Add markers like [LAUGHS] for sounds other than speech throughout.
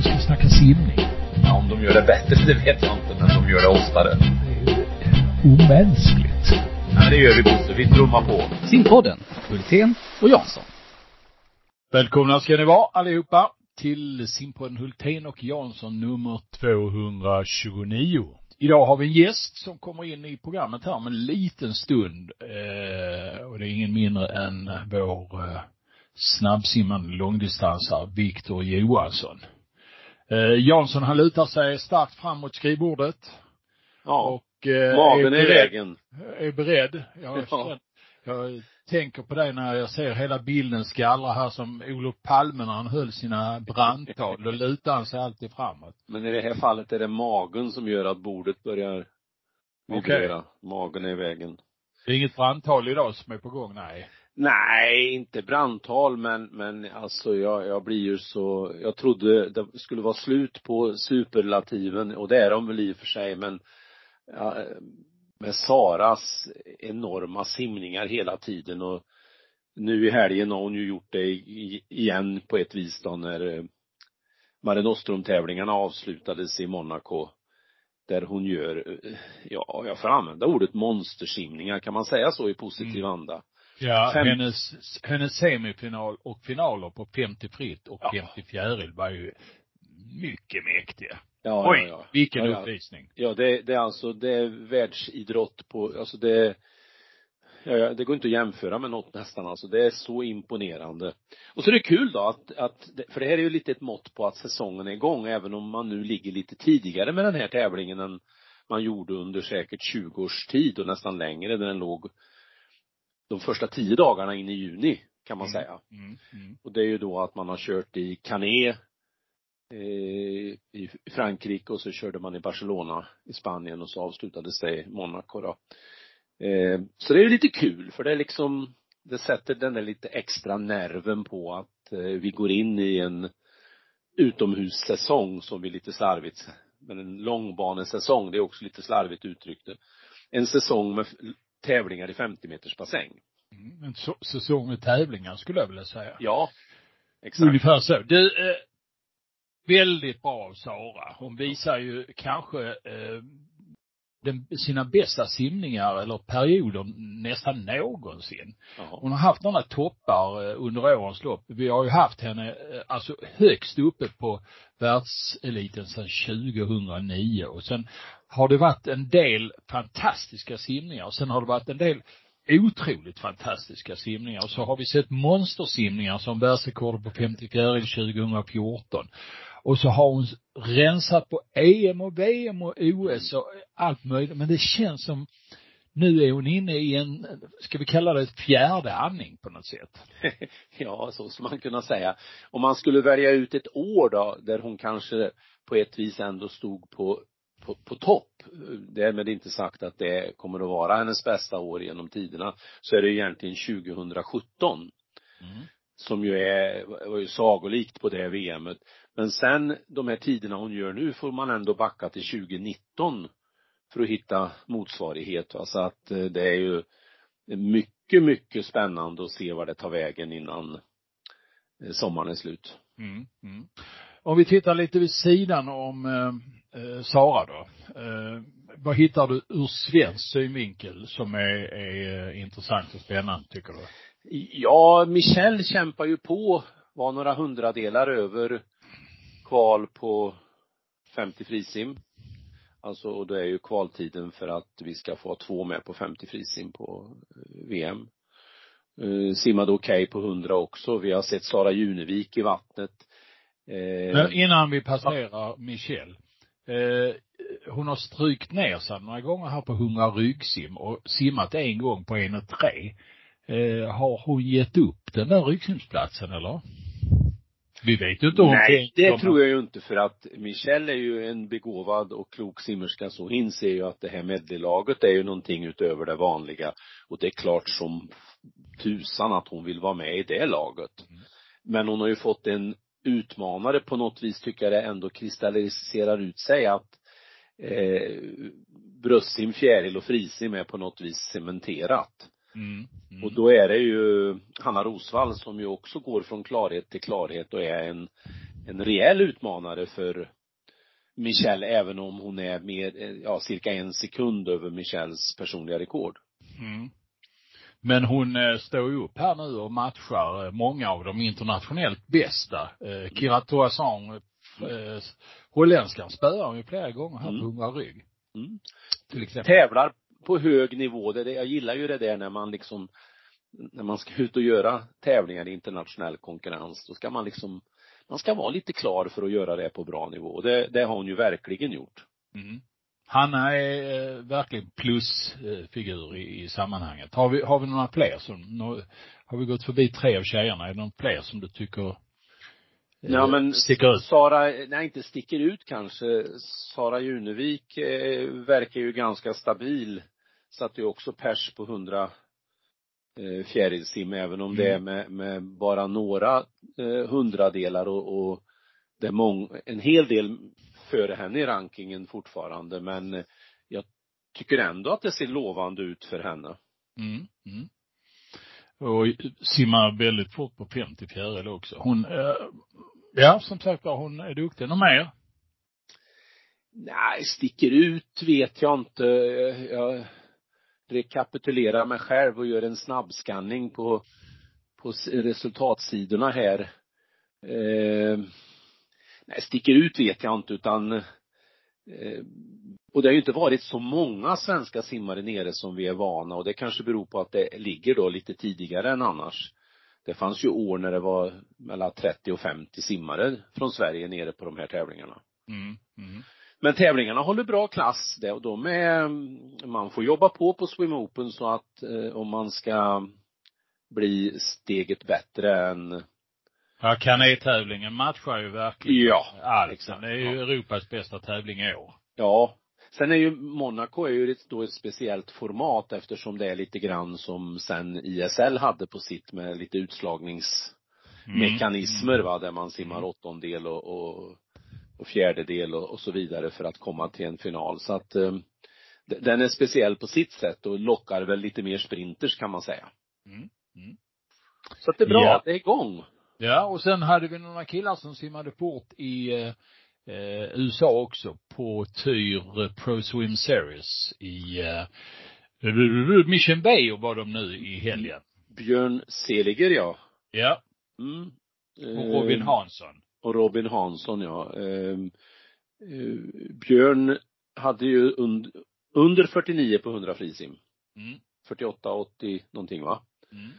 nu ska snacka simning. Ja, om de gör det bättre, det vet jag inte, men de gör det oftare. Det är ju omänskligt. Ja, det gör vi Bosse. Vi trummar på. Simpodden, Hultén och Jansson. Välkomna ska ni vara allihopa till simpodden Hultén och Jansson nummer 229. Idag har vi en gäst som kommer in i programmet här om en liten stund. Eh, och det är ingen mindre än vår eh, snabbsimmande långdistansare Viktor Johansson. Eh, Jansson han lutar sig starkt fram mot skrivbordet. Ja. Och eh, Magen är i beredd- vägen. är beredd. Jag, Ja. jag tänker på det när jag ser hela bilden skallra här som Olof Palme när han höll sina brandtal. Då lutar han sig alltid framåt. Men i det här fallet är det magen som gör att bordet börjar vibrera. Magen är i vägen. Det är inget brandtal idag som är på gång, nej. Nej, inte brandtal, men, men alltså jag, jag blir ju så, jag trodde det skulle vara slut på superlativen och det är de väl i och för sig, men ja, med Saras enorma simningar hela tiden och nu i helgen har hon ju gjort det igen på ett vis då när eh, Mare Nostrum-tävlingarna avslutades i Monaco. Där hon gör, eh, ja, jag får använda ordet monstersimningar, kan man säga så i positiv anda? Ja, Fem- hennes, hennes semifinal och finaler på 50 fritt och Ja. 50 fjäril var ju mycket mäktiga. Ja, Oj, ja, ja. vilken Ja, uppvisning. Ja, det, det är alltså, det är världsidrott på, alltså det, ja, det går inte att jämföra med något nästan alltså. Det är så imponerande. Och så är det kul då att, att, för det här är ju lite ett mått på att säsongen är igång, även om man nu ligger lite tidigare med den här tävlingen än man gjorde under säkert 20 års tid och nästan längre, där den låg de första tio dagarna in i juni, kan man säga. Mm, mm. Och det är ju då att man har kört i Canet eh, i Frankrike och så körde man i Barcelona i Spanien och så avslutades det i Monaco då. Eh, så det är ju lite kul för det är liksom, det sätter den där lite extra nerven på att eh, vi går in i en utomhussäsong som vi lite slarvigt, men en långbanesäsong, det är också lite slarvigt uttryckt. En säsong med tävlingar i 50 meters bassäng. Mm. En säsong med tävlingar skulle jag vilja säga. Ja, exakt. Ungefär så. Du, eh, väldigt bra av Sara. Hon visar ju kanske eh, den, sina bästa simningar eller perioder nästan någonsin. Jaha. Hon har haft några toppar eh, under årens lopp. Vi har ju haft henne eh, alltså högst uppe på världseliten sedan 2009 och sen har det varit en del fantastiska simningar och sen har det varit en del otroligt fantastiska simningar. Och så har vi sett monstersimningar som världsrekordet på 54 2014. Och så har hon rensat på EM och VM och OS och allt möjligt. Men det känns som nu är hon inne i en, ska vi kalla det ett fjärde andning på något sätt. [LAUGHS] Ja, så skulle man kunna säga. Om man skulle välja ut ett år då, där hon kanske på ett vis ändå stod på, på, på topp. Därmed inte sagt att det kommer att vara hennes bästa år genom tiderna. Så är det egentligen 2017. Mm. Som ju är, var ju sagolikt på det VMet. Men sen, de här tiderna hon gör nu får man ändå backa till 2019 för att hitta motsvarighet. va. Så att eh, det är ju mycket, mycket spännande att se vad det tar vägen innan eh, sommaren är slut. Mm. Mm. Om vi tittar lite vid sidan om eh, eh, Sara då. Eh, vad hittar du ur svensk synvinkel som är, är intressant och spännande tycker du? Ja, Michel kämpar ju på, var några hundradelar över kval på 50 frisim. Alltså, och då är ju kvaltiden för att vi ska få ha två med på 50 frisim på eh, VM. Eh, Simmade okej på 100 också. Vi har sett Sara Junevik i vattnet. Eh, Men innan vi passerar Michelle. Hon har strykt ner sig några gånger här på 100 ryggsim och simmat en gång på 1,3. Eh, har hon gett upp den där ryggsimsplatsen eller? Vi vet ju inte om Nej, det tror jag ju inte för att Michelle är ju en begåvad och klok simmerska så hon inser ju att det här medleylaget är ju någonting utöver det vanliga. Och det är klart som tusan att hon vill vara med i det laget. Men hon har ju fått en utmanare på något vis tycker jag det ändå kristalliserar ut sig att eh, bröstsim, fjäril och frisim är på något vis cementerat. Mm. Mm. Och då är det ju Hanna Rosvall som ju också går från klarhet till klarhet och är en, en rejäl utmanare för Michelle även om hon är med, ja cirka en sekund över Michelles personliga rekord. Mm. Men hon eh, står ju upp här nu och matchar eh, många av de internationellt bästa. Eh, Kira Toasan, eh, holländskan, spöar hon ju flera gånger här Mm. på hundra rygg. Mm. Till exempel. Tävlar på hög nivå, det, jag gillar ju det där när man liksom när man ska ut och göra tävlingar i internationell konkurrens, då ska man liksom man ska vara lite klar för att göra det på bra nivå. Det, det har hon ju verkligen gjort. Mm. Hanna är eh, verkligen plusfigur i, i sammanhanget. Har vi, har vi några fler som, nå, har vi gått förbi tre av tjejerna? Är det någon fler som du tycker eh, Ja men sticker ut? Sara, nej inte sticker ut kanske. Sara Junevik eh, verkar ju ganska stabil. Satte ju också pers på 100 eh, fjärilsim även om det är med, med bara några eh, hundradelar och, och det är mång, en hel del före henne i rankingen fortfarande men eh, jag tycker ändå att det ser lovande ut för henne. Mm, mm. Och simmar väldigt fort på 50 fjäril också. Hon, eh, ja som sagt var, hon är duktig. Något mer? Nej, sticker ut vet jag inte. Jag rekapitulerar mig själv och gör en snabbskanning på, på resultatsidorna här. Eh, nej, sticker ut vet jag inte utan eh, och det har ju inte varit så många svenska simmare nere som vi är vana och det kanske beror på att det ligger då lite tidigare än annars. Det fanns ju år när det var mellan 30 och 50 simmare från Sverige nere på de här tävlingarna. Mm, mm. Men tävlingarna håller bra klass det och de är, man får jobba på på Swim Open så att eh, om man ska bli steget bättre än, Ja, kanetävlingen matchar ju verkligen Ja, allt. exakt, Det är ju ja. Europas bästa tävling i år. ja. Sen är ju Monaco är ju ett, då ett speciellt format eftersom det är lite grann som sen ISL hade på sitt med lite utslagningsmekanismer Mm. va, där man simmar åttondel och, och, och fjärdedel och, och så vidare för att komma till en final. Så att eh, den är speciell på sitt sätt och lockar väl lite mer sprinters kan man säga. Mm. Mm. Så att det är bra, Ja. det är igång. Ja, och sen hade vi några killar som simmade fort i eh, eh, USA också på Tyr Pro Swim Series i eh, Mission Bay och var de nu i helgen. Björn Seliger ja. Ja, Mm. och Robin Eh, Hansson. Och Robin Hansson ja. Eh, eh, Björn hade ju und, under 49 på 100 frisim. Mm. 48, 80 någonting va? Mm.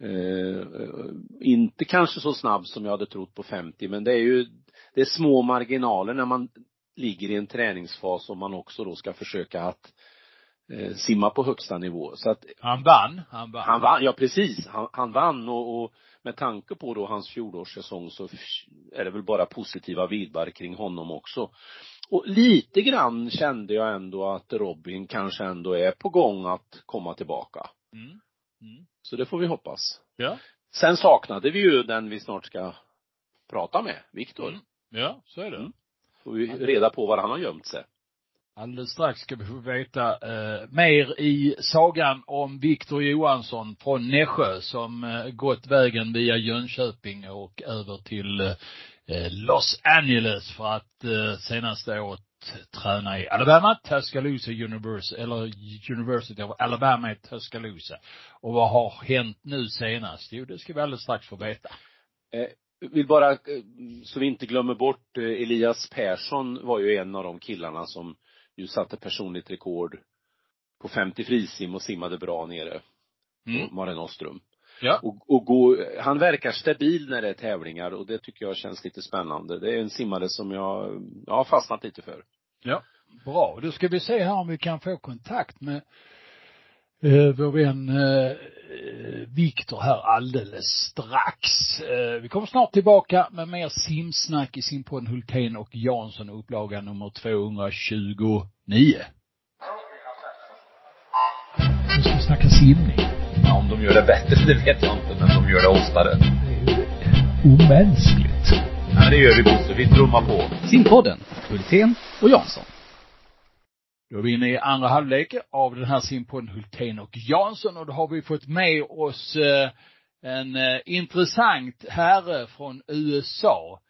Eh, eh, inte kanske så snabb som jag hade trott på 50 men det är ju, det är små marginaler när man ligger i en träningsfas och man också då ska försöka att eh, simma på högsta nivå. Så att Han vann, han vann. han vann, ja precis, han, han vann och, och med tanke på då hans fjolårssäsong så är det väl bara positiva vibbar kring honom också. Och lite grann kände jag ändå att Robin kanske ändå är på gång att komma tillbaka. Mm. Mm. Så det får vi hoppas. Ja. Sen saknade vi ju den vi snart ska prata med, Viktor. Mm. Ja, så är det. Mm. Får vi reda på var han har gömt sig. Alldeles strax ska vi få veta eh, mer i sagan om Viktor Johansson från Nässjö som eh, gått vägen via Jönköping och över till eh, Los Angeles för att eh, senaste året träna i Alabama, Tuscaloosa University, eller University of Alabama i Tuscaloosa. Och vad har hänt nu senast? Jo, det ska vi alldeles strax få veta. Eh, vill bara, eh, så vi inte glömmer bort, eh, Elias Persson var ju en av de killarna som ju satte personligt rekord på 50 frisim och simmade bra nere Mm. på Mare Nostrum. Ja. Och, och gå, han verkar stabil när det är tävlingar och det tycker jag känns lite spännande. Det är en simmare som jag, jag har fastnat lite för. Ja, bra. Då ska vi se här om vi kan få kontakt med eh, vår vän eh, Viktor här alldeles strax. Eh, vi kommer snart tillbaka med mer simsnack i simpodden Hultén och Jansson, upplaga nummer 229. Nu ska vi snacka simning. Ja, om de gör det bättre, det vet jag inte, men de gör det oftare. Det är omänskligt. Men det gör vi Bosse, vi trummar på. Simpodden, Hultén och Jansson. Då är vi inne i andra halvlek av den här simpodden Hultén och Jansson och då har vi fått med oss eh, en eh, intressant herre från USA.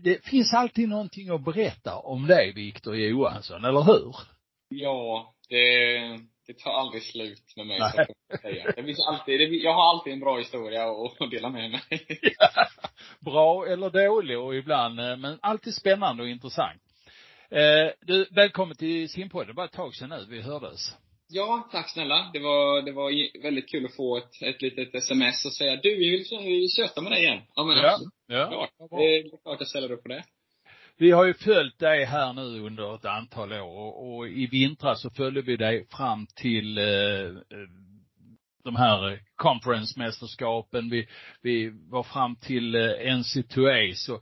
det finns alltid någonting att berätta om dig, Viktor Johansson, eller hur? Ja, det, det tar aldrig slut med mig, så att säga. Det finns alltid, det, jag har alltid en bra historia att dela med mig. [LAUGHS] bra eller dålig och ibland, eh, men alltid spännande och intressant. Eh, du, välkommen till Simpodden. Det var ett tag sedan nu vi hördes. Ja, tack snälla. Det var, det var väldigt kul att få ett, ett litet sms och säga du, vi vill köta med dig igen. Ja, men ja, absolut. ja. Klart. Det är klart jag ställer upp på det. Vi har ju följt dig här nu under ett antal år och, och i vintras så följde vi dig fram till eh, de här conference-mästerskapen. Vi, vi var fram till eh, NC2A så,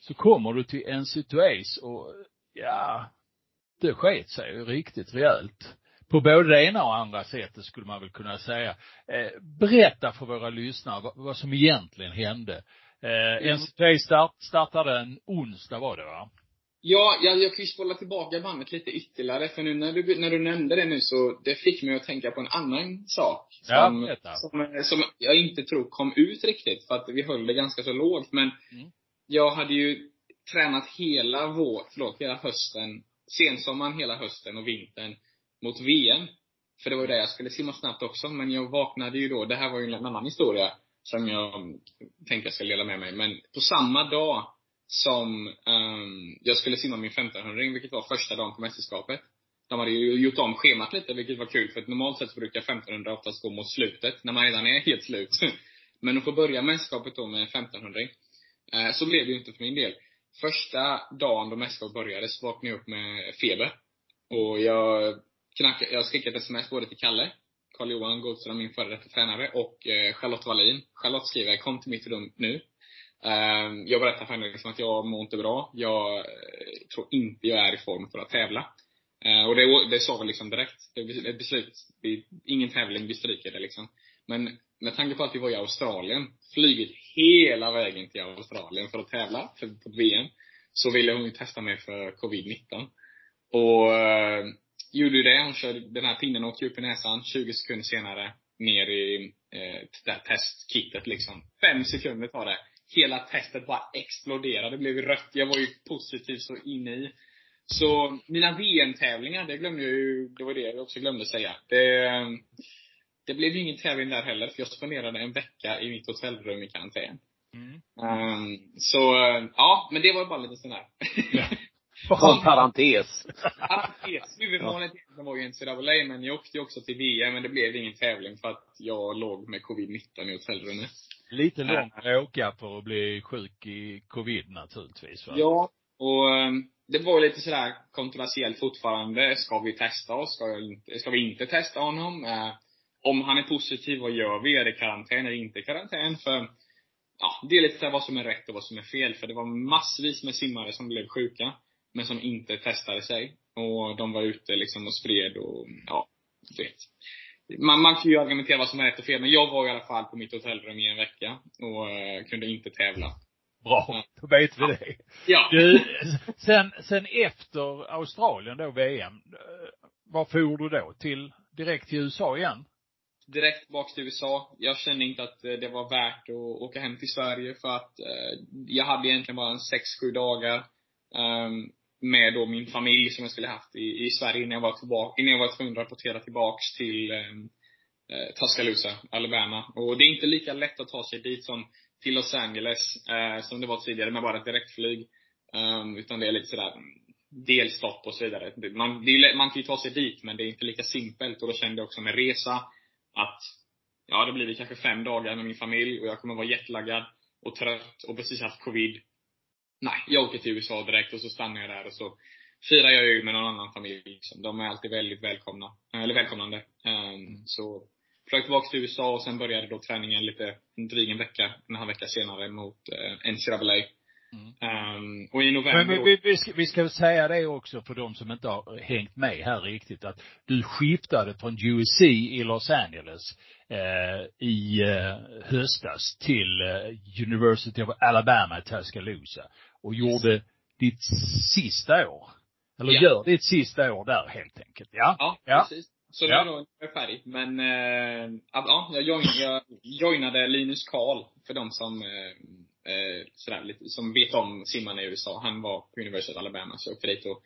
så kommer du till NC2A och ja, det sket sig ju riktigt rejält. På både det ena och andra sättet skulle man väl kunna säga. Eh, berätta för våra lyssnare vad, vad som egentligen hände. Eh, mm. NCT start, startade en onsdag var det va? Ja, jag, jag kan ju spola tillbaka bandet lite ytterligare, för nu när du, när du nämnde det nu så, det fick mig att tänka på en annan sak. Som, ja, som, som jag inte tror kom ut riktigt, för att vi höll det ganska så lågt. Men mm. jag hade ju tränat hela vår, förlåt, hela hösten, sensommaren, hela hösten och vintern mot VM. För det var ju det jag skulle simma snabbt också, men jag vaknade ju då, det här var ju en annan historia som jag tänkte jag ska dela med mig. Men på samma dag som um, jag skulle simma min 1500 vilket var första dagen på mästerskapet. De hade ju gjort om schemat lite, vilket var kul, för att normalt sett så brukar 1500 oftast gå mot slutet, när man redan är helt slut. [LAUGHS] Men att få börja mästerskapet då med 1500 eh, så blev det ju inte för min del. Första dagen då mästerskapet började så vaknade jag upp med feber. Och jag knackade, jag skickade ett sms både till Kalle, Carl-Johan Goldström, min före detta tränare, och eh, Charlotte Wallin. Charlotte skriver, kom till mitt rum nu. Eh, jag berättar för henne liksom att jag mår inte bra. Jag eh, tror inte jag är i form för att tävla. Ehm, och det, det sa vi liksom direkt. Det är ett beslut. ingen tävling, vi stryker det liksom. Men med tanke på att vi var i Australien, flugit hela vägen till Australien för att tävla för, på VM, så ville hon ju testa mig för covid-19. Och eh, gjorde det. Hon körde den här pinnen åkte upp i näsan. 20 sekunder senare ner i eh, testkittet liksom. Fem sekunder tar det hela testet bara exploderade. Det blev rött. Jag var ju positiv så inne i. Så mina VM-tävlingar, det glömde jag ju, det var det jag också glömde säga. Det, eh, det blev ju ingen tävling där heller, för jag spenderade en vecka i mitt hotellrum i karantän. Mm. Um, så, ja, men det var bara lite sån där. Ja. [LAUGHS] Som parentes. Parentes. Huvudmålet ja. var ju NCAA, men jag åkte ju också till VM, men det blev ingen tävling för att jag låg med covid-19 i hotellrummet. Lite långt att åka för att bli sjuk i covid naturligtvis. Va? Ja, och um, det var lite sådär kontroversiellt fortfarande. Ska vi testa oss? Ska, inte, ska vi inte testa honom? Om han är positiv, vad gör vi? Är det karantän eller inte karantän? För ja, det är lite vad som är rätt och vad som är fel. För det var massvis med simmare som blev sjuka, men som inte testade sig. Och de var ute liksom och spred och, ja, vet man, man kan ju argumentera vad som är rätt och fel, men jag var i alla fall på mitt hotellrum i en vecka och uh, kunde inte tävla. Bra, då vet vi det. Ja. Du, sen, sen efter Australien då, VM, eh, var for du då? Till, direkt till USA igen? Direkt tillbaka till USA. Jag kände inte att eh, det var värt att åka hem till Sverige för att eh, jag hade egentligen bara en sex, sju dagar. Ehm, med då min familj som jag skulle haft i, i Sverige innan jag var tillbaka, innan jag var tvungen att rapportera tillbaks till ehm, eh, Tuscaloosa, Alabama. Och det är inte lika lätt att ta sig dit som till Los Angeles, eh, som det var tidigare med bara ett direktflyg. Um, utan det är lite sådär mm, delstopp och så vidare. Man, är, man kan ju ta sig dit, men det är inte lika simpelt. Och då kände jag också med resa att, ja det blir det kanske fem dagar med min familj och jag kommer vara jetlaggad och trött och precis haft covid nej, jag åker till USA direkt och så stannar jag där och så firar jag ju med någon annan familj. Liksom. De är alltid väldigt välkomna, eller välkomnande. Um, så flög tillbaka till USA och sen började då träningen lite, en dryg en vecka, en halv vecka senare mot uh, NCAA. Mm. Um, och i november Men vi, vi, ska, vi ska säga det också för de som inte har hängt med här riktigt att du skiftade från USC i Los Angeles eh, i eh, höstas till eh, University of Alabama i Tuscaloosa och gjorde ditt sista år. Eller ja. gör ditt sista år där helt enkelt. Ja. Ja, ja. precis. Så nu ja. är jag färdig. Men, äh, ja, jag, join, jag joinade Linus Karl, för de som äh, eh, sådär, lite, som vet om simmarna i USA. Han var på University of Alabama, så jag åkte dit och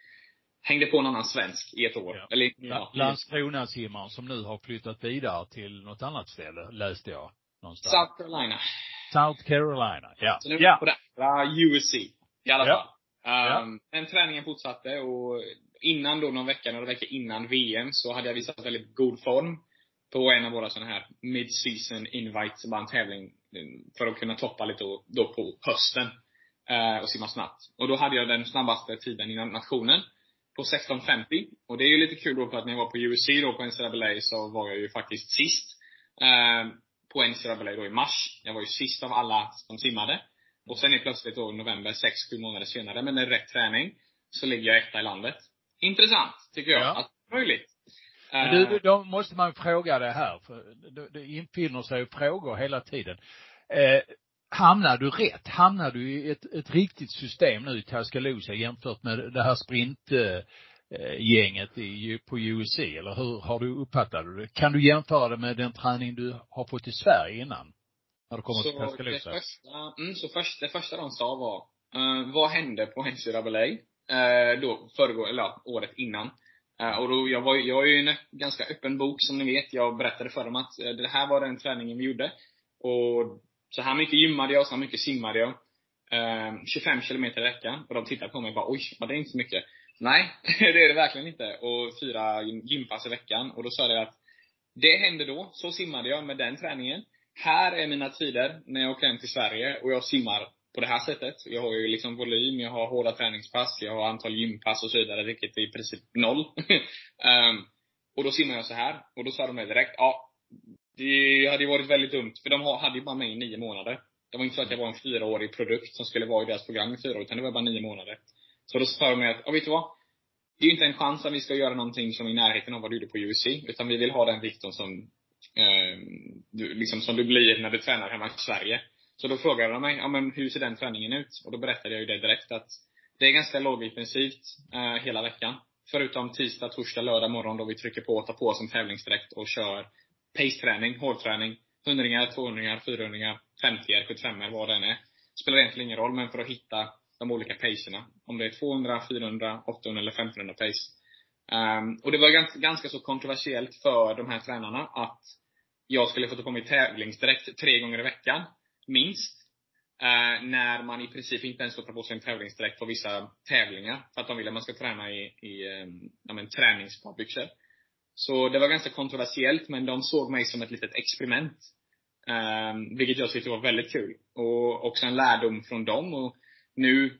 hängde på en annan svensk i ett år. Ja. Eller, Ja. ja, Landskrona-simmaren som nu har flyttat vidare till något annat ställe, läste jag någonstans. South Carolina. South Carolina. Ja. Så nu Ja. på det andra USC. I alla Ja. fall. Um, Den träningen fortsatte och innan då, någon vecka, några veckor innan VM, så hade jag visat väldigt god form på en av våra sådana här mid-season invites, bara en tävling för att kunna toppa lite då, på hösten. eh, och simma snabbt. Och då hade jag den snabbaste tiden inom nationen på 16.50. Och det är ju lite kul då för att när jag var på USC då på NCAA så var jag ju faktiskt sist. Eh, på NCAA då i mars. Jag var ju sist av alla som simmade. Och sen är plötsligt då i november, 6-7 månader senare, men med rätt träning, så ligger jag etta i landet. Intressant, tycker jag. Ja. Att det är möjligt. Men Eh, du, då måste man fråga det här, för det, det infinner sig ju frågor hela tiden. Eh, hamnar du rätt? Hamnar du i ett, ett riktigt system nu i Tuscaloosa jämfört med det här sprint eh, i, på USC, eller hur har du uppfattat det? Kan du jämföra det med den träning du har fått i Sverige innan? När du kommer till så det Tuscaloosa? första, mm, så först, det första de sa var, eh, vad hände på NCAA? Uh, då, föregå, eller året innan. Eh, och då, jag var, jag är ju en ganska öppen bok som ni vet. Jag berättade för dem att eh, det här var den träningen vi gjorde. Och så här mycket gymmade jag, så här mycket simmade jag. Eh, 25 kilometer i veckan. Och de tittade på mig och bara, oj, var det inte så mycket? Nej, [LAUGHS] det är det verkligen inte. Och fyra gympass i veckan. Och då sa jag att det hände då. Så simmade jag med den träningen. Här är mina tider när jag åker hem till Sverige och jag simmar på det här sättet. Jag har ju liksom volym, jag har hårda träningspass, jag har antal gympass och så vidare, vilket är i princip noll. um, [LAUGHS] och då simmar jag så här. Och då sa de mig direkt, ja, det hade ju varit väldigt dumt, för de hade ju bara mig i nio månader. Det var inte så att jag var en fyraårig produkt som skulle vara i deras program i fyra år, utan det var bara nio månader. Så då sa de mig att, ja vet du vad? Det är ju inte en chans att vi ska göra någonting som är i närheten av vad du gjorde på UC, utan vi vill ha den vikten som, eh, du, liksom som du blir när du tränar hemma i Sverige. Så då frågade de mig, ja men hur ser den träningen ut? Och då berättade jag ju det direkt att det är ganska lågintensivt eh, hela veckan. Förutom tisdag, torsdag, lördag morgon då vi trycker på och tar på oss en tävlingsdräkt och kör pace-träning, hårdträning. Hundringar, tvåhundringar, fyrahundringar, 50 75 vad det än är. Spelar egentligen ingen roll, men för att hitta de olika pacerna. Om det är 200, 400, 800 eller 1500 pace. Um, och det var ganska, ganska så kontroversiellt för de här tränarna att jag skulle få ta på mig tävlingsdräkt tre gånger i veckan. Minst. Eh, när man i princip inte ens får ta på sig en tävlingsdräkt på vissa tävlingar. För att de vill att man ska träna i, i eh, ja, men, träningsbyxor. Så det var ganska kontroversiellt, men de såg mig som ett litet experiment. Eh, vilket jag tyckte var väldigt kul. Och också en lärdom från dem. Och nu,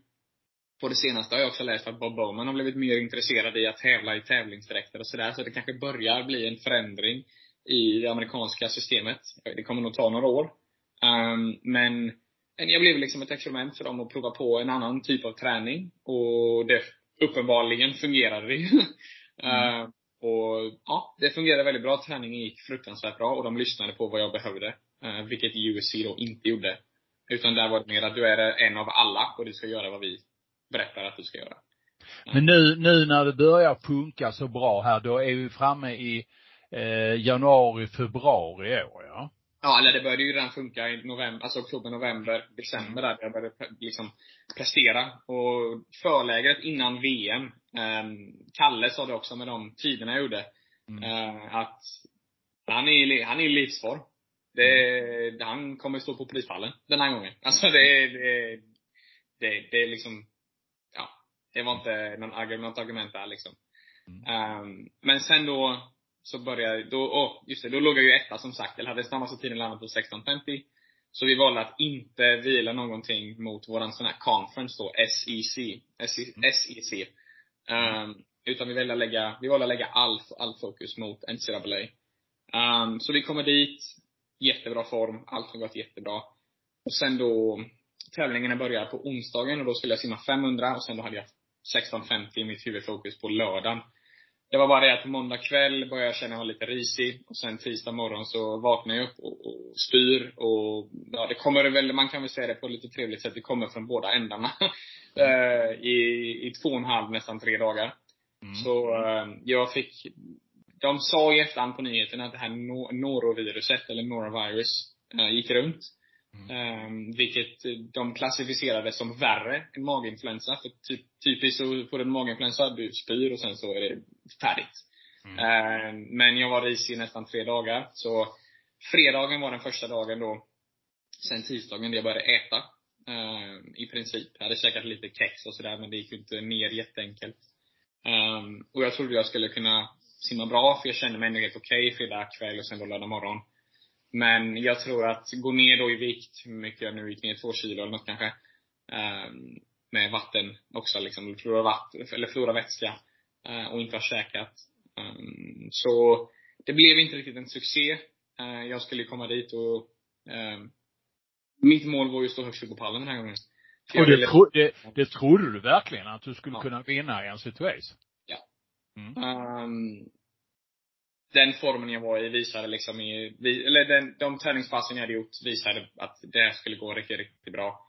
på det senaste har jag också läst att Bob Bowman har blivit mer intresserad i att tävla i tävlingsdräkter och sådär. Så det kanske börjar bli en förändring i det amerikanska systemet. Det kommer nog ta några år. Um, men jag blev liksom ett experiment för dem att prova på en annan typ av träning. Och det uppenbarligen fungerade det ju. [LAUGHS] Mm. Uh, och ja, det fungerade väldigt bra. Träningen gick fruktansvärt bra och de lyssnade på vad jag behövde. Uh, vilket USC då inte gjorde. Utan där var det mer att du är en av alla och du ska göra vad vi berättar att du ska göra. Men nu, nu när det börjar funka så bra här, då är vi framme i eh, januari, februari i år, ja? Ja, eller det började ju redan funka i november, alltså oktober, november, december där. Jag började liksom prestera. Och förlägret innan VM, eh, Kalle sa det också med de tiderna jag gjorde, Mm. eh, att han är, han är i livsform. Det, han kommer stå på prispallen den här gången. Alltså det, det, det, det är liksom, ja. Det var inte någon något argument där liksom. Ehm, men sen då, så började, då, åh, just det, då låg jag ju etta som sagt. Eller hade snabbaste tiden i landet på 16.50. Så vi valde att inte vila någonting mot våran sån här conference då, SEC. SEC. Ehm, utan vi valde att lägga, vi valde att lägga all, all fokus mot NCAA. Ehm, så vi kommer dit, jättebra form, allt har gått jättebra. Och sen då, tävlingarna börjar på onsdagen och då skulle jag simma 500 och sen då hade jag 16.50 i mitt huvudfokus på lördagen. Det var bara det att måndag kväll började jag känna mig lite risig. Och sen tisdag morgon så vaknade jag upp och, och spyr. Och ja, det kommer väl, man kan väl säga det på ett lite trevligt sätt, det kommer från båda ändarna. [LAUGHS] Eh, I, I två och en halv, nästan tre dagar. Mm. Så eh, jag fick, de sa i efterhand på nyheterna att det här no- noroviruset, eller norovirus, eh, gick runt. Mm. vilket de klassificerade som värre än maginfluensa. För typ, typiskt så får du en maginfluensa, du spyr och sen så är det färdigt. Mm. Um, men jag var risig i nästan tre dagar. Så fredagen var den första dagen då, sen tisdagen, där jag började äta. Um, I princip. Jag hade käkat lite kex och sådär, men det gick ju inte ner jätteenkelt. Och jag trodde jag skulle kunna simma bra, för jag kände mig ändå helt okej okay, fredag kväll och sen då lördag morgon. Men jag tror att gå ner då i vikt, hur mycket jag nu gick ner, två kilo eller något kanske. Um, med vatten också liksom, förlora vatten, eller förlora vätska. Uh, och inte ha käkat. Um, så det blev inte riktigt en succé. Uh, jag skulle komma dit och um, mitt mål var ju att stå högst upp på pallen den här gången. Och det, tro, det, det trodde du verkligen att du skulle ja. kunna vinna i en situation? Ja. Mm. Um, den formen jag var i visade liksom i, eller den, de träningspassen jag hade gjort visade att det skulle gå riktigt, riktigt bra.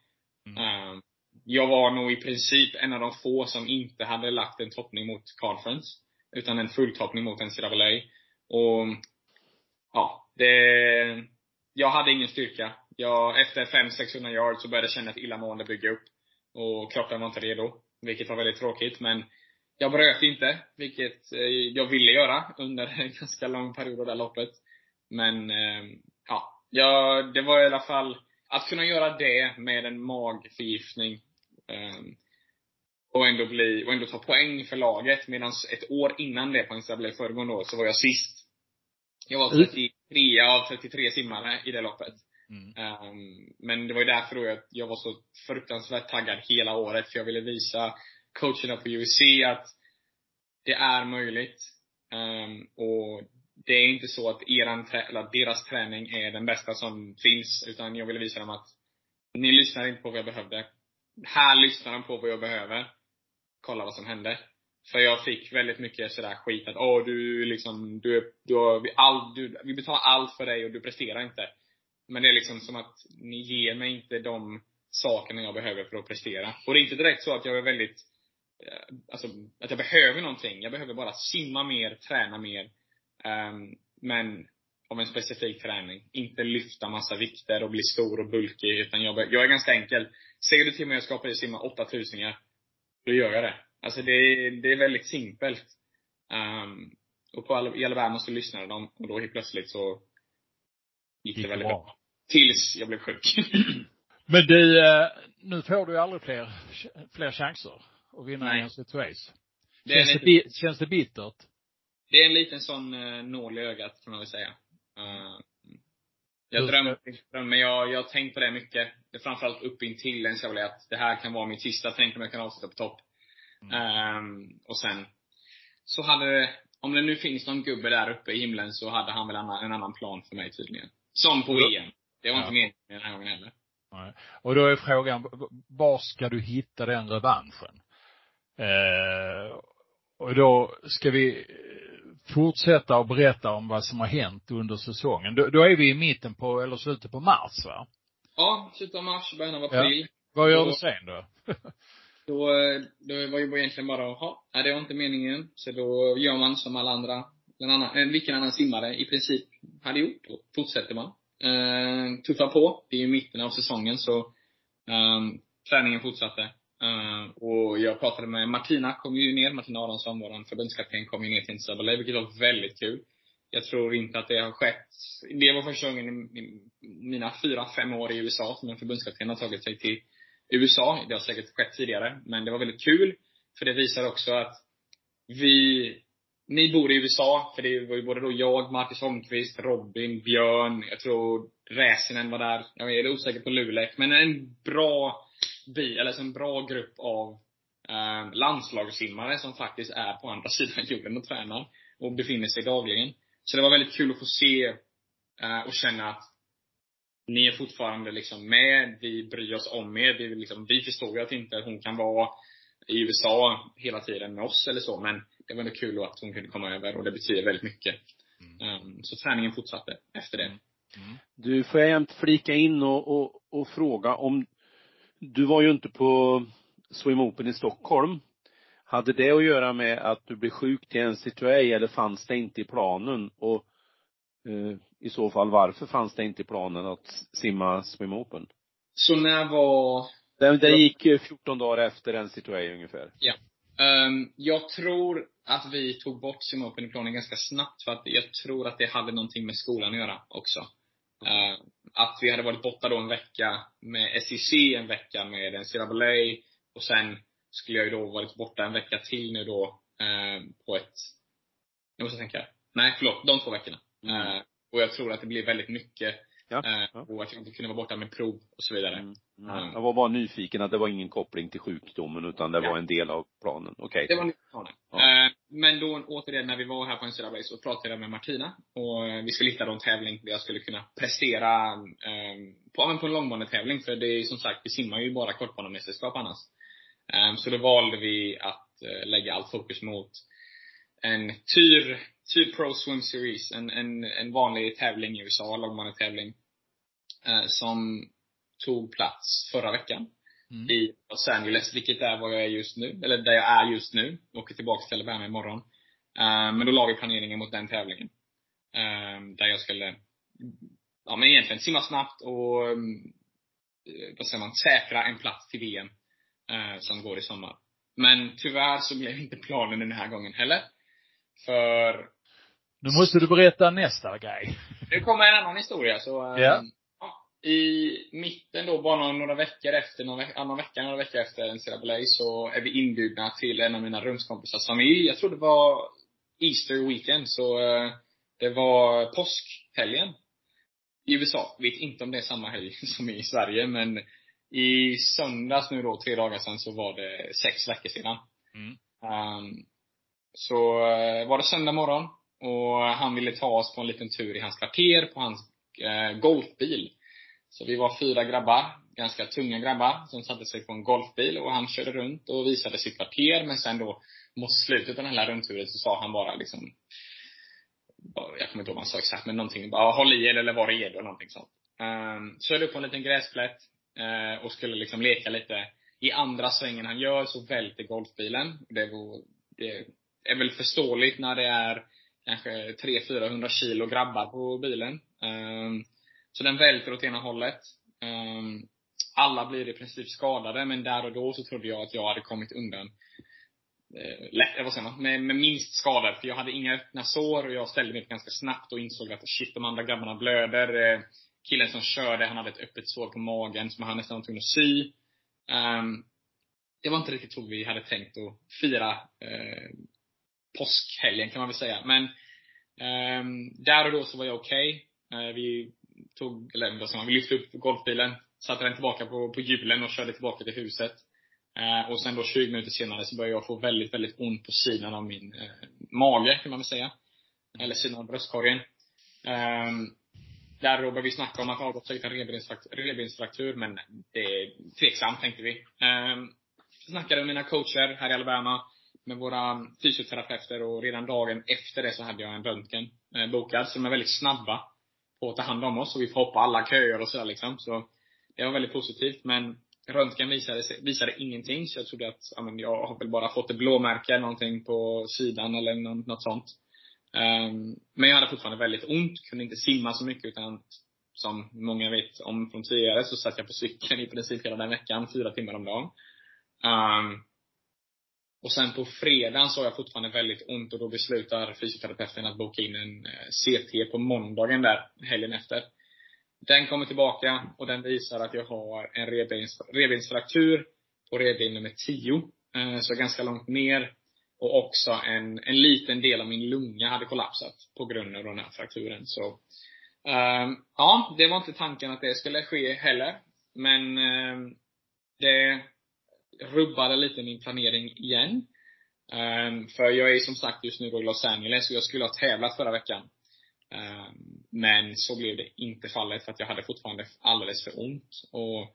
Mm. Um, jag var nog i princip en av de få som inte hade lagt en toppning mot conference. Utan en fulltoppning mot NCAA. Och, ja, det, jag hade ingen styrka. Jag, efter 500-600 yards så började jag känna ett illamående bygga upp. Och kroppen var inte redo. Vilket var väldigt tråkigt. Men jag bröt inte, vilket eh, jag ville göra under [LAUGHS] en ganska lång period av det här loppet. Men, eh, ja. Jag, det var i alla fall, att kunna göra det med en magförgiftning eh, och ändå bli, och ändå ta poäng för laget. Medan ett år innan det, på NCAA föregående år, så var jag sist. Jag var 33 av 33 simmare i det loppet. Mm. Um, men det var ju därför då jag, jag var så fruktansvärt taggad hela året, för jag ville visa coacherna på UFC att det är möjligt. Um, och det är inte så att eran, eller deras träning är den bästa som finns, utan jag ville visa dem att ni lyssnar inte på vad jag behövde. Här lyssnar de på vad jag behöver. Kolla vad som hände. För jag fick väldigt mycket sådär skit att, åh du liksom, du, du har, vi, all, du, vi betalar allt för dig och du presterar inte. Men det är liksom som att ni ger mig inte de sakerna jag behöver för att prestera. Och det är inte direkt så att jag är väldigt alltså, att jag behöver någonting. Jag behöver bara simma mer, träna mer. Um, men av en specifik träning. Inte lyfta massa vikter och bli stor och bulkig. Utan jag, jag är ganska enkel. Säger du till mig att jag ska simma 8000 då gör jag det. Alltså det, är, det är väldigt simpelt. Um, och på i Alabama så lyssnade de och då helt plötsligt så gick det väldigt bra. Tills jag blev sjuk. [CLEARS THROAT] Men du, eh, nu får du aldrig fler, fler chanser och vinna Nej. en race. Det känns, liten, det, känns det bittert? Det är en liten sån uh, nål i ögat, kan man väl säga. Uh, jag drömmer, men jag, jag har tänkt på det mycket. Det är framförallt upp intill en så att det här kan vara mitt sista tänk om jag kan avsluta på topp. Mm. Um, och sen, så hade om det nu finns någon gubbe där uppe i himlen så hade han väl en, en annan plan för mig tydligen. Som på VM. Det var ja. inte meningen den här gången heller. Nej. Och då är frågan, var ska du hitta den revanschen? Eh, och då ska vi fortsätta och berätta om vad som har hänt under säsongen. Då, då är vi i mitten på, eller slutet på mars va? Ja, slutet av mars, början av april. Ja. Vad gör då, du sen då? [LAUGHS] då, då var ju egentligen bara, jaha, nej det var inte meningen. Så då gör man som alla andra, en annan, eh, vilken annan simmare i princip hade gjort. Då fortsätter man. Eh, tuffar på. Det är ju mitten av säsongen så, eh, träningen fortsatte. Uh, och jag pratade med Martina, kom ju ner, Martina Aronsson, vår förbundskapten, kom ju ner till NCAA, vilket var väldigt kul. Jag tror inte att det har skett, det var första gången i mina fyra, fem år i USA som en förbundskapten har tagit sig till USA. Det har säkert skett tidigare, men det var väldigt kul. För det visar också att vi, ni bor i USA, för det var ju både då jag, Marcus Holmqvist, Robin, Björn, jag tror Räsinen var där. Jag är osäker på Lulek, men en bra bi, eller en bra grupp av eh, landslagssimmare som faktiskt är på andra [LAUGHS] sidan jorden och tränar. Och befinner sig dagligen. Så det var väldigt kul att få se eh, och känna att ni är fortfarande liksom med, vi bryr oss om er. Vi, liksom, vi förstår ju att inte hon kan vara i USA hela tiden med oss eller så, men det var ändå kul att hon kunde komma över och det betyder väldigt mycket. Mm. Um, så träningen fortsatte efter det. Mm. Du, får jag jämt flika in och, och, och fråga om du var ju inte på Swim Open i Stockholm. Hade det att göra med att du blev sjuk till NCAA eller fanns det inte i planen? Och eh, i så fall varför fanns det inte i planen att simma Swim Open? Så när var Den, den gick ju 14 dagar efter NC2A ungefär. Um, jag tror att vi tog bort Sim Open i planen ganska snabbt för att jag tror att det hade någonting med skolan att göra också. Uh, att vi hade varit borta då en vecka med SEC, en vecka med NCAA och sen skulle jag ju då varit borta en vecka till nu då uh, på ett, jag måste tänka. Nej förlåt, de två veckorna. Mm. Uh, och jag tror att det blir väldigt mycket. Ja, Eh, ja. Och att jag inte kunde vara borta med prov och så vidare. Mm. Mm. Jag var bara nyfiken att det var ingen koppling till sjukdomen utan det Ja. var en del av planen. Okej. Det var nytt planen. Ja. Eh, Men då återigen när vi var här på en Södra så pratade jag med Martina och eh, vi skulle hitta en tävling där jag skulle kunna prestera eh, på, på en långbanetävling. För det är ju som sagt, vi simmar ju bara kortbanemästerskap annars. Eh, Så då valde vi att lägga allt fokus mot en Tyr, Tyr Pro Swim Series. En, en, en vanlig tävling i USA, långbanetävling. eh, Som tog plats förra veckan Mm. i Los Angeles, vilket är var jag är just nu. Eller där jag är just nu. Åker tillbaka till Alabama imorgon. Eh, men då la vi planeringen mot den tävlingen. Eh, där jag skulle, ja men egentligen simma snabbt och, eh, vad säger man, säkra en plats till VM. eh, som går i sommar. Men tyvärr så blev inte planen den här gången heller. För Nu måste du berätta nästa grej. nu kommer en annan historia. Så, eh, Ja. I mitten då, bara några, några veckor efter, någon, veck, någon vecka, några veckor efter NCAA så är vi inbjudna till en av mina rumskompisars familj. Jag tror det var Easter weekend, så eh, det var påskhelgen i USA. Vet inte om det är samma helg [LAUGHS] som i Sverige, men i söndags nu då, tre dagar sedan, så var det sex veckor sedan. Mm. Um, så eh, var det söndag morgon och han ville ta oss på en liten tur i hans kvarter på hans eh, golfbil. Så vi var fyra grabbar, ganska tunga grabbar, som satte sig på en golfbil och han körde runt och visade sitt kvarter. Men sen då mot slutet av den här rundturen så sa han bara liksom jag kommer inte ihåg vad han sa exakt, men någonting bara håll i er eller var redo eller någonting sånt. Ehm, um, körde upp på en liten gräsplätt uh, och skulle liksom leka lite. I andra svängen han gör så välter golfbilen. Det, var, det är väl förståeligt när det är kanske 300-400 kilo grabbar på bilen. Ehm, så den välter åt ena hållet. Ehm, alla blir i princip skadade, men där och då så trodde jag att jag hade kommit undan eh, lätt, eh, vad säger man, med, med minst skador. För jag hade inga öppna sår och jag ställde mig upp ganska snabbt och insåg att shit, de andra grabbarna blöder. Eh, killen som körde, han hade ett öppet sår på magen som han nästan var tvungen att sy. Ehm, det var inte riktigt så vi hade tänkt att fira påskhelgen kan man väl säga. Men ehm, där och då så var jag okej. Eh, vi tog, eller vad man, vi lyfte upp golfbilen, satte den tillbaka på, på hjulen och körde tillbaka till huset. Eh, och sen då 20 minuter senare så började jag få väldigt, väldigt ont på sidan av min eh, mage kan man väl säga. Eller sidan av bröstkorgen. Ehm, där då började vi snacka om att ha gått en revbensfraktur, revbensfraktur, men det är tveksamt tänkte vi. Um, snackade med mina coacher här i Alabama, med våra fysioterapeuter och redan dagen efter det så hade jag en röntgen eh, bokad. Så de är väldigt snabba på att ta hand om oss och vi får hoppa alla köer och sådär liksom. Så det var väldigt positivt. Men röntgen visade, visade ingenting. Så jag trodde att ja, men jag har väl bara fått ett blåmärke någonting på sidan eller något, något sånt. Um, men jag hade fortfarande väldigt ont, kunde inte simma så mycket utan som många vet om från tidigare så satt jag på cykeln i princip hela den veckan, fyra timmar om dagen. Um, och sen på fredagen så har jag fortfarande väldigt ont och då beslutar fysioterapeuten att boka in en eh, CT på måndagen där, helgen efter. Den kommer tillbaka och den visar att jag har en revbens, revbensfraktur på revben nummer 10. Eh, så ganska långt ner. Och också en, en liten del av min lunga hade kollapsat på grund av den här frakturen. Så, um, ja, det var inte tanken att det skulle ske heller. Men um, det rubbade lite min planering igen. Um, för jag är som sagt just nu då i Los Angeles och jag skulle ha tävlat förra veckan. Um, men så blev det inte fallet för att jag hade fortfarande alldeles för ont. Och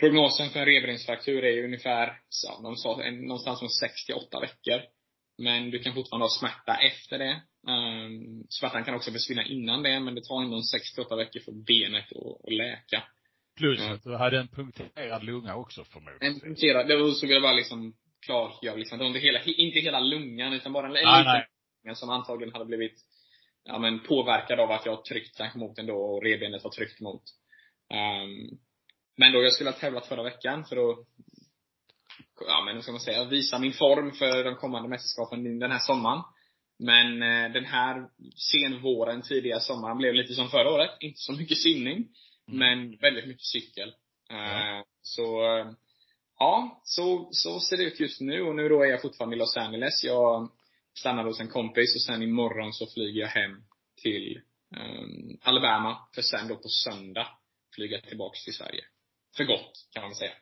prognosen för en revbensfraktur är ju ungefär, så, de sa en, någonstans från 6 till 8 veckor. Men du kan fortfarande ha smärta efter det. Um, smärtan kan också försvinna innan det, men det tar ändå 6 till 8 veckor för benet att, att läka. Plus Ja. att du hade en punkterad lunga också förmodligen. En punkterad, det var så vill jag bara liksom klargöra liksom, det var inte hela, inte hela lungan utan bara en, en Nej, liten nej. lunga som antagligen hade blivit ja men påverkad av att jag har tryckt kanske mot den då och revbenet har tryckt mot. Um, men då jag skulle ha tävlat förra veckan för att, ja men ska man säga, visa min form för de kommande mästerskapen den här sommaren. Men eh, den här senvåren, tidiga sommaren blev lite som förra året. Inte så mycket simning, mm. Men väldigt mycket cykel. Ja. Uh, så, uh, ja, så, så ser det ut just nu. Och nu då är jag fortfarande i Los Angeles. Jag stannar hos en kompis och sen imorgon så flyger jag hem till um, Alabama. För sen då på söndag flyga tillbaks till Sverige. För gott, kan man säga.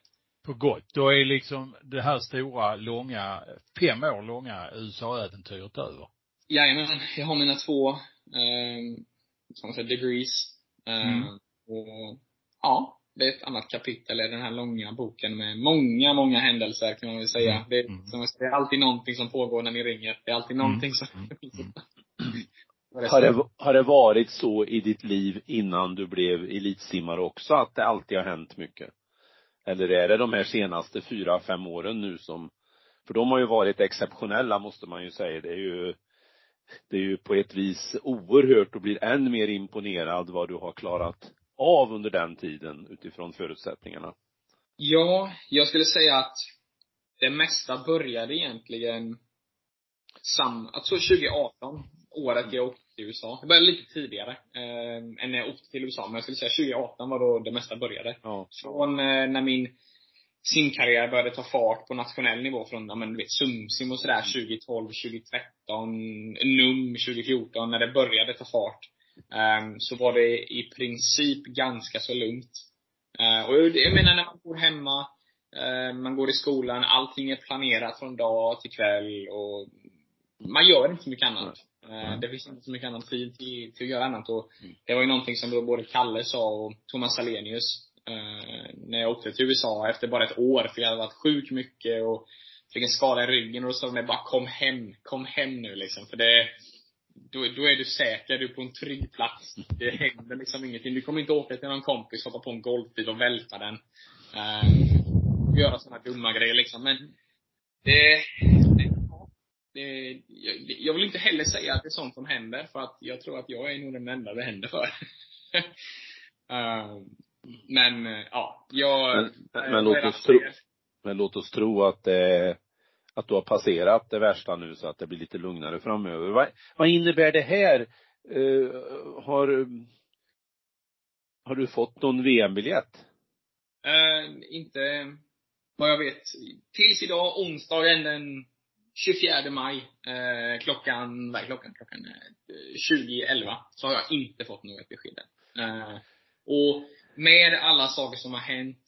För gott. Då är liksom det här stora, långa, fem år långa USA-äventyret över? Jajamän. Jag har mina två, eh, som man säger, degrees. Eh, mm. Och, ja, det är ett annat kapitel i den här långa boken med många, många händelser kan man väl säga. Mm. Det, är, mm. som det är alltid någonting som pågår när ni ringer. Det är alltid mm. någonting som mm. Har det, har det varit så i ditt liv innan du blev elitsimmare också, att det alltid har hänt mycket? Eller är det de här senaste fyra, fem åren nu som, för de har ju varit exceptionella måste man ju säga. Det är ju, det är ju på ett vis oerhört och blir än mer imponerad vad du har klarat av under den tiden utifrån förutsättningarna. Ja, jag skulle säga att det mesta började egentligen sam, alltså 2018, året jag åkte till USA. Det började lite tidigare eh, än när jag åkte till USA, men jag skulle säga 2018 var då det mesta började. Ja. Från eh, när min simkarriär började ta fart på nationell nivå från, ja men du vet, Sumsim och sådär 2012, 2013, NUM 2014, när det började ta fart. Um, så var det i princip ganska så lugnt. Uh, och jag menar när man bor hemma, uh, man går i skolan, allting är planerat från dag till kväll och man gör inte så mycket annat. Mm. Det finns inte så mycket annan tid till, till att göra annat. Och mm. det var ju någonting som både Kalle sa och Thomas Salenius eh, när jag åkte till USA efter bara ett år. För jag hade varit sjuk mycket och fick en skada i ryggen och då sa de bara kom hem, kom hem nu liksom. För det, då, då är du säker, du är på en trygg plats. Det händer liksom ingenting. Du kommer inte åka till någon kompis, hoppa på en golfbil och välta den. Eh, göra sådana dumma grejer liksom. Men det, det, jag, jag vill inte heller säga att det är sånt som händer, för att jag tror att jag är nog den enda det händer för. uh, [LAUGHS] men, ja, jag... Men, men låt oss tro, men låt oss tro att det, att du har passerat det värsta nu så att det blir lite lugnare framöver. Vad, vad innebär det här? Uh, har, har du fått någon VM-biljett? Uh, inte vad jag vet. Tills idag, onsdagen den 24 maj, uh, klockan, vad är klockan? Klockan eh, 20.11, så har jag inte fått något besked än. Och med alla saker som har hänt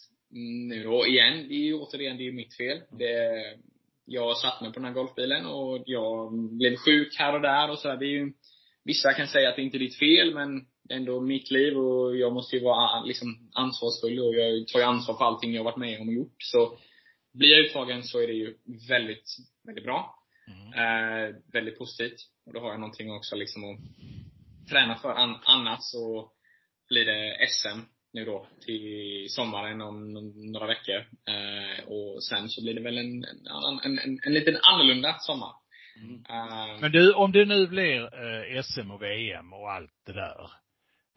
nu då, igen, det är ju återigen, det är mitt fel. Det, jag satt mig på den här golfbilen och jag blev sjuk här och där och sådär. Det är ju, vissa kan säga att det inte är ditt fel, men det är ändå mitt liv och jag måste ju vara liksom ansvarsfull och jag tar ju ansvar för allting jag varit med om och gjort. Så blir jag uttagen så är det ju väldigt, väldigt bra. Mm. Eh, väldigt positivt. Och då har jag någonting också liksom att träna för. An annars så blir det SM nu då till sommaren om några veckor. Eh, och sen så blir det väl en, en, en, en liten annorlunda sommar. Mm. Uh, Men du, om det nu blir eh, SM och VM och allt det där.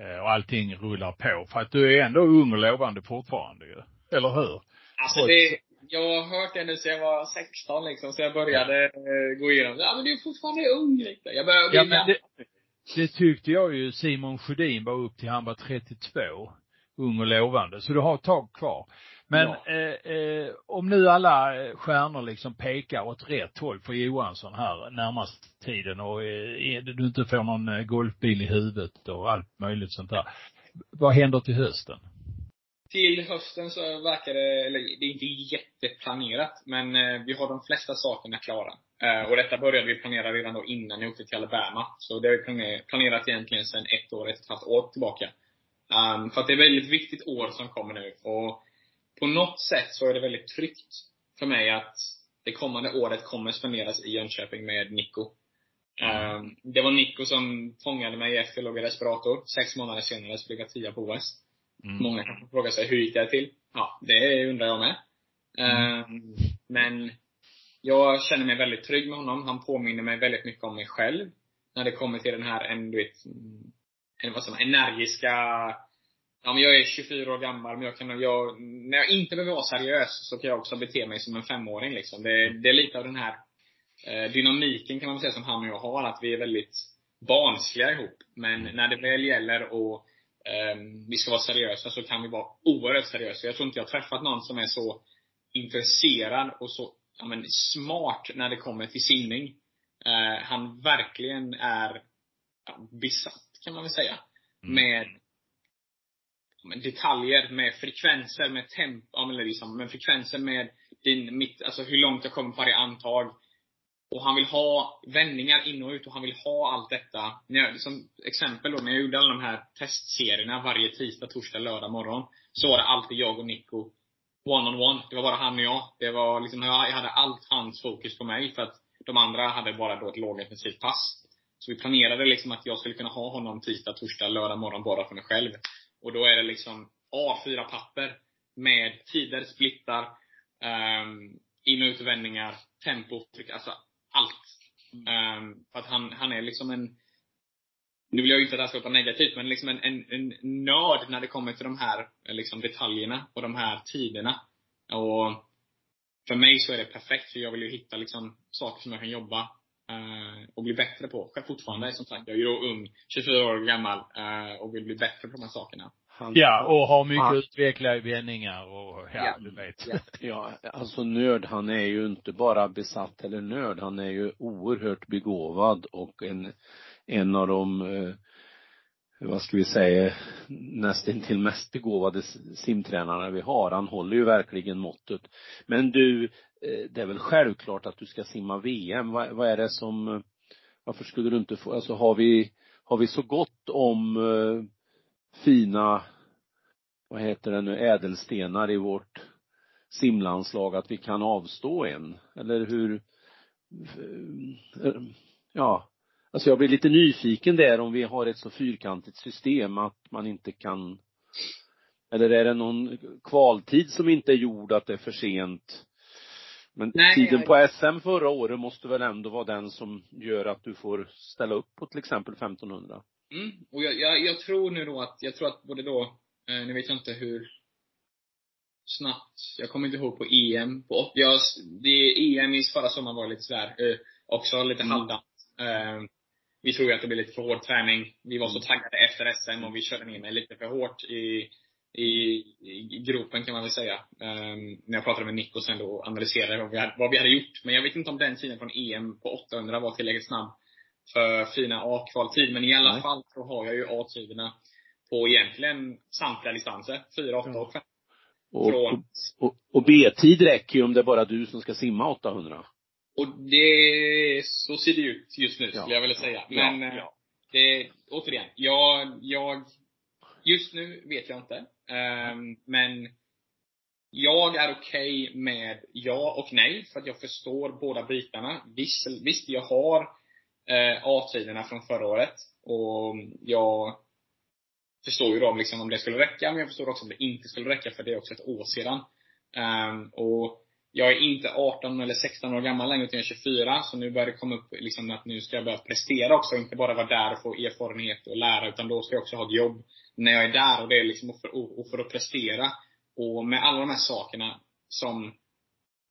Eh, och allting rullar på. För att du är ändå ung och lovande fortfarande ju. Eller hur? Alltså det, jag har hört det nu sen jag var 16 liksom, så jag började eh, gå igenom Ja men du är fortfarande ung liksom. Jag började ja, men det, det tyckte jag ju Simon Sjödin var upp till han var 32. Ung och lovande. Så du har ett tag kvar. Men ja. eh, eh, om nu alla eh, stjärnor liksom pekar åt rätt håll för Johansson här närmast tiden och eh, du inte får någon eh, golfbil i huvudet och allt möjligt sånt där. Vad händer till hösten? Till hösten så verkar det, eller det är inte jätteplanerat, men eh, vi har de flesta sakerna klara. Eh, och detta började vi planera redan då innan jag åkte till Alabama. Så det har vi planerat egentligen sedan ett år, ett och ett halvt år tillbaka. Um, för att det är ett väldigt viktigt år som kommer nu. Och på något sätt så är det väldigt tryggt för mig att det kommande året kommer spenderas i Jönköping med Nico. Um, det var Nico som fångade mig efter jag låg i respirator. Sex månader senare så blev jag tia på OS. Mm. Många kanske frågar sig, hur gick det till? Ja, det undrar jag med. Mm. Um, men jag känner mig väldigt trygg med honom. Han påminner mig väldigt mycket om mig själv. när det kommer till den här, en, du vet, eller vad säger man, energiska Ja men jag är 24 år gammal, men jag kan, jag, när jag inte behöver vara seriös så kan jag också bete mig som en femåring liksom. Det, det är lite av den här eh, dynamiken kan man säga som han och jag har, att vi är väldigt barnsliga ihop. Men när det väl gäller att eh, vi ska vara seriösa så kan vi vara oerhört seriösa. Jag tror inte jag har träffat någon som är så intresserad och så ja, men, smart när det kommer till simning. Eh, han verkligen är ja, besatt, kan man väl säga. Mm. Med, med detaljer, med frekvenser, med tempo, ja, men liksom, med frekvenser med din, mitt, alltså hur långt jag kommer på varje antag. Och han vill ha vändningar in och ut och han vill ha allt detta. När jag, som exempel då, när jag gjorde alla de här testserierna varje tisdag, torsdag, lördag morgon. Så var det alltid jag och Nico one on one. Det var bara han och jag. Det var liksom, jag hade allt hans fokus på mig för att de andra hade bara då ett lågintensivt pass. Så vi planerade liksom att jag skulle kunna ha honom tisdag, torsdag, lördag morgon bara för mig själv. Och då är det liksom A4-papper med tider, splittar, um, in och utvändningar, tempo, tryck, alltså allt. Um, för att han, han är liksom en nu vill jag ju inte att det här ska låta negativt, men liksom en, en, en nörd när det kommer till de här liksom, detaljerna och de här tiderna. Och för mig så är det perfekt, för jag vill ju hitta liksom, saker som jag kan jobba och bli bättre på. Själv fortfarande, som sagt, jag är ju ung, 24 år gammal, eh, och vill bli bättre på de här sakerna. Han, ja, och har mycket han, utvecklade vändningar och, ja, ja, du vet. Ja. ja, alltså nörd, han är ju inte bara besatt eller nörd, han är ju oerhört begåvad och en en av de, eh, vad ska vi säga, nästintill mest begåvade simtränarna vi har. Han håller ju verkligen måttet. Men du, eh, det är väl självklart att du ska simma VM. Vad, vad är det som, eh, varför skulle du inte få, alltså har vi, har vi så gott om uh, fina, vad heter det nu, ädelstenar i vårt simlandslag att vi kan avstå en? Eller hur, ja, Alltså jag blir lite nyfiken där om vi har ett så fyrkantigt system att man inte kan eller är det någon kvaltid som inte är gjord att det är för sent? Men Nej, tiden på SM förra året måste väl ändå vara den som gör att du får ställa upp på till exempel 1500? Mm, och jag, jag, jag tror nu då att, jag tror att både då, eh, nu vet jag inte hur snabbt, jag kommer inte ihåg på EM, på, jag, det EM i förra sommaren var lite sådär, eh, också lite mm. halvdant. Eh, vi tror ju att det blir lite för hård träning. Vi var så mm. taggade efter SM och vi körde ner mig lite för hårt i, i, i gropen kan man väl säga. Um, när jag pratade med Nico sen då och analyserade vad vi, hade, vad vi hade gjort. Men jag vet inte om den tiden från EM på 800 var tillräckligt snabb för fina A-kvaltid. Men i alla Nej. fall så har jag ju A-tiderna på egentligen samtliga distanser. 4, 8 och 5. Och, och, och B-tid räcker ju om det är bara du som ska simma 800. Och det, så ser det ut just nu, skulle jag vilja säga. Men, ja, ja. det, återigen, jag, jag, just nu vet jag inte. Um, men jag är okej okay med ja och nej, för att jag förstår båda bitarna. Visst, visst jag har eh, A-tiderna från förra året. Och jag förstår ju då liksom om det skulle räcka, men jag förstår också om det inte skulle räcka, för det är också ett år sedan. Um, och jag är inte 18 eller 16 år gammal längre, utan jag är 24. Så nu börjar det komma upp liksom att nu ska jag börja prestera också. Inte bara vara där och få erfarenhet och lära, utan då ska jag också ha ett jobb när jag är där. Och det är liksom för, och för att prestera. Och med alla de här sakerna som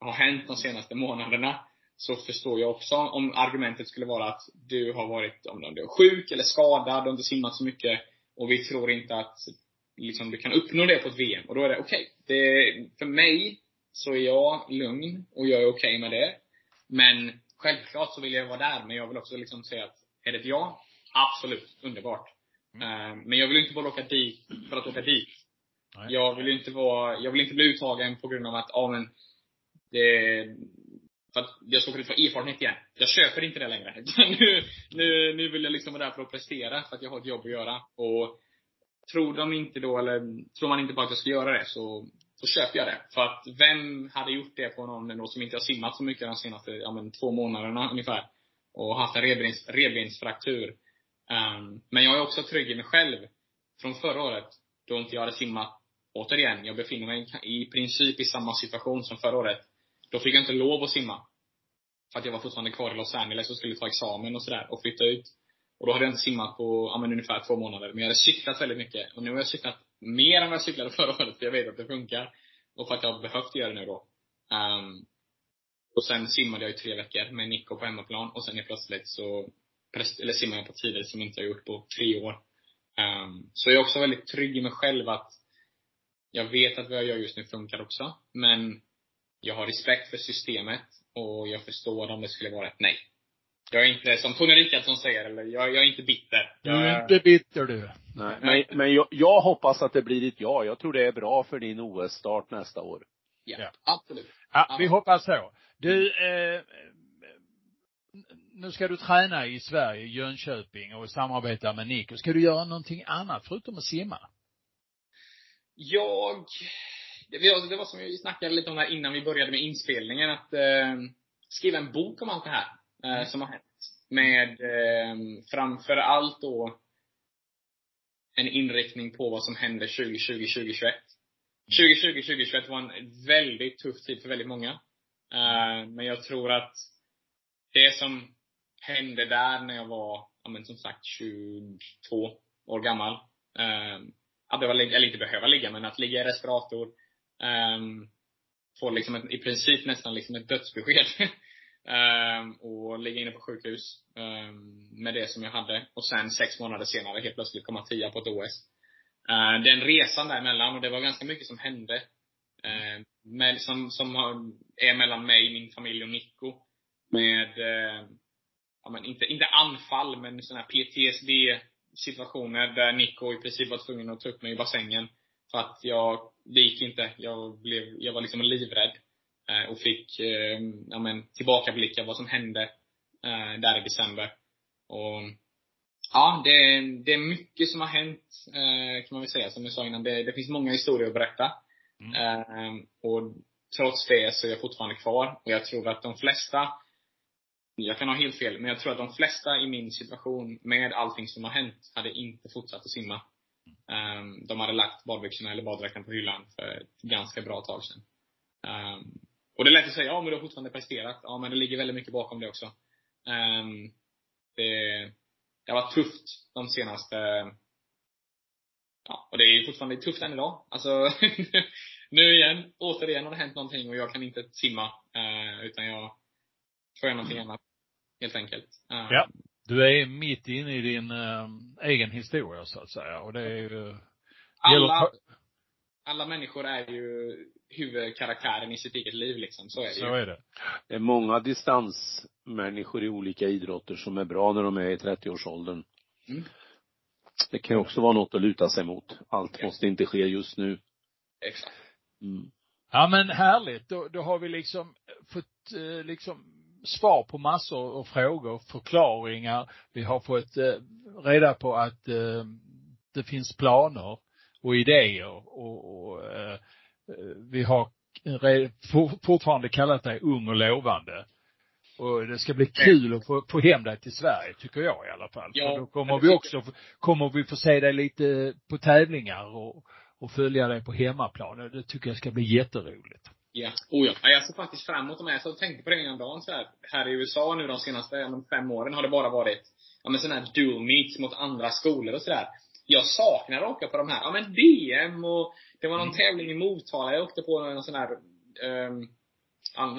har hänt de senaste månaderna, så förstår jag också om argumentet skulle vara att du har varit, om du är sjuk eller skadad, du har inte simmat så mycket och vi tror inte att liksom, du kan uppnå det på ett VM. Och då är det okej. Okay. för mig så är jag lugn och jag är okej okay med det. Men självklart så vill jag vara där, men jag vill också liksom säga att är det ett ja? Absolut, underbart. Mm. Uh, men jag vill inte bara åka dit för att åka dit. Nej. Jag vill inte vara, jag vill inte bli uttagen på grund av att, ja men, det, för att jag ska åka dit för erfarenhet igen. Jag köper inte det längre. [LAUGHS] nu, nu, nu vill jag liksom vara där för att prestera, för att jag har ett jobb att göra. Och tror de inte då, eller tror man inte på att jag ska göra det, så så köper jag det. För att vem hade gjort det på någon då som inte har simmat så mycket de senaste, ja men två månaderna ungefär. Och haft en revbens, revbensfraktur. Um, men jag är också trygg i mig själv. Från förra året, då inte jag hade simmat, återigen, jag befinner mig i princip i samma situation som förra året. Då fick jag inte lov att simma. För att jag var fortfarande kvar i Los Angeles och skulle ta examen och sådär, och flytta ut. Och då hade jag inte simmat på, ja men ungefär två månader. Men jag hade cyklat väldigt mycket. Och nu har jag cyklat mer än vad jag cyklade förra året, för jag vet att det funkar. Och för att jag har behövt göra det nu då. Um, och sen simmade jag i tre veckor med Nico på hemmaplan. Och sen är plötsligt så, eller simmade jag på tider som jag inte har gjort på tre år. Um, så jag är också väldigt trygg i mig själv att jag vet att vad jag gör just nu funkar också. Men jag har respekt för systemet och jag förstår om det skulle vara ett nej. Jag är inte, som Tony Rickardsson säger, eller jag, jag är inte bitter. Du är inte bitter du. Nej, men, men jag, jag hoppas att det blir ett ja. Jag tror det är bra för din OS-start nästa år. Ja, Ja. absolut. Ja, vi hoppas så. Du, eh, nu ska du träna i Sverige, Jönköping och samarbeta med Nico. Ska du göra någonting annat förutom att simma? Jag, det var, det var som vi snackade lite om här innan vi började med inspelningen, att eh, skriva en bok om allt det här eh, som har hänt. Med eh, framför allt då en inriktning på vad som händer 2020, 2021. 2020, 2021 var en väldigt tuff tid för väldigt många. Eh, men jag tror att det som hände där när jag var, ja men som sagt 22 år gammal. Eh, att behöva ligga, eller inte behöva ligga, men att ligga i respirator. Um, få liksom ett, i princip nästan liksom ett dödsbesked. [LAUGHS] Ehm, och ligga inne på sjukhus. Ehm, med det som jag hade. Och sen sex månader senare helt plötsligt komma tia på ett OS. Ehm, den resan däremellan, och det var ganska mycket som hände. Med, som, som är mellan mig, min familj och Nico. Med, ja men inte, inte anfall, men sådana här PTSD situationer där Nico i princip var tvungen att ta upp mig i bassängen. För att jag, det gick inte. Jag blev, jag var liksom livrädd. Eh, och fick, eh, ja men, tillbakablicka vad som hände eh, där i december. Och Ja, det, det är mycket som har hänt, eh, kan man väl säga, som jag sa innan. Det, det finns många historier att berätta. Mm. Eh, och trots det så är jag fortfarande kvar. Och jag tror att de flesta, jag kan ha helt fel, men jag tror att de flesta i min situation, med allting som har hänt, hade inte fortsatt att simma. Um, de hade lagt badbyxorna eller baddräkten på hyllan för ett ganska bra tag sedan. Um, och det är lätt att säga, ja men du har fortfarande presterat. Ja men det ligger väldigt mycket bakom det också. Um, det, det har varit tufft de senaste, ja och det är fortfarande tufft än idag. Alltså, [LAUGHS] nu igen, återigen har det hänt någonting och jag kan inte simma. Uh, utan jag får göra någonting annat. Helt enkelt. Uh, Ja. Du är mitt inne i din eh, egen historia så att säga och det är ju, alla, alla människor är ju huvudkaraktären i sitt eget liv liksom. Så är det så ju. är det. Det är många distansmänniskor i olika idrotter som är bra när de är i 30-årsåldern. Mm. Det kan ju också vara något att luta sig mot. Allt måste inte ske just nu. Exakt. Mm. Ja men härligt. Då, då har vi liksom fått eh, liksom svar på massor av frågor, förklaringar. Vi har fått eh, reda på att eh, det finns planer och idéer och, och eh, vi har fortfarande kallat dig ung och lovande. Och det ska bli kul att få, få hem dig till Sverige, tycker jag i alla fall. Ja, För då kommer vi också, kommer vi få se dig lite på tävlingar och, och följa dig på hemmaplan. Det tycker jag ska bli jätteroligt. Ja. Oh ja. Ja, Jag ser faktiskt fram emot de här. Jag satt och tänkte på det innan dagen så här. Här i USA nu de senaste ja, fem åren har det bara varit, ja men sådana här dual meets mot andra skolor och sådär. Jag saknar att åka på de här, ja men DM och det var någon tävling i Motala jag åkte på någon sån här, um,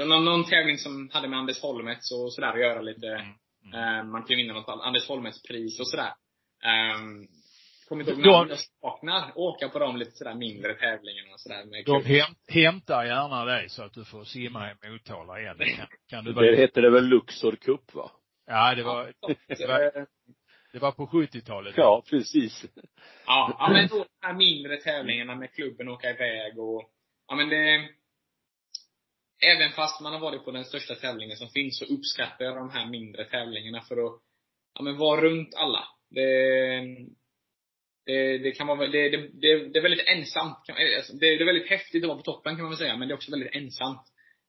någon, någon tävling som hade med Anders Holmets och sådär att göra lite. Eh, man kan ju vinna något Anders Holmets pris och sådär. Um, kommer inte ihåg namn. Jag saknar åka på de lite sådär mindre tävlingarna och sådär med De häm, hämtar gärna dig så att du får simma i Motala igen. Kan, kan du Där vara, heter det väl Luxor Cup va? ja, det var, det var, det var på 70-talet. Ja, precis. Ja, ja men då de här mindre tävlingarna med klubben åka iväg och, ja men det, även fast man har varit på den största tävlingen som finns så uppskattar jag de här mindre tävlingarna för att, ja men vara runt alla. Det, det, det kan vara, det, det, det, det är väldigt ensamt. Alltså, Det, det är väldigt häftigt att vara på toppen kan man väl säga, men det är också väldigt ensamt.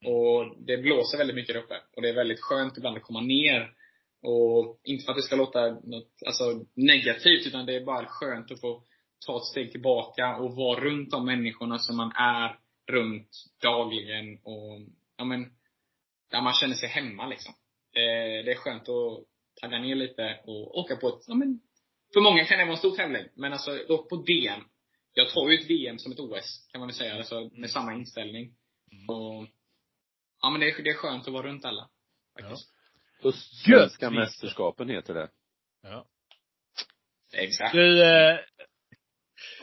Och det blåser väldigt mycket där uppe. Och det är väldigt skönt ibland att komma ner. Och inte för att det ska låta något, alltså, negativt, utan det är bara skönt att få ta ett steg tillbaka och vara runt de människorna som man är runt dagligen och, ja men, där man känner sig hemma liksom. Eh, det är skönt att tagga ner lite och åka på ett, ja men, för många kan det vara en stor tävling. Men alltså, åk på DM. Jag tar ju ett VM som ett OS, kan man väl säga. Alltså med samma inställning. Och, ja men det är, det är skönt att vara runt alla. Faktiskt. Östsvenska Gött, mästerskapen heter det. Ja. Exakt. Du, eh,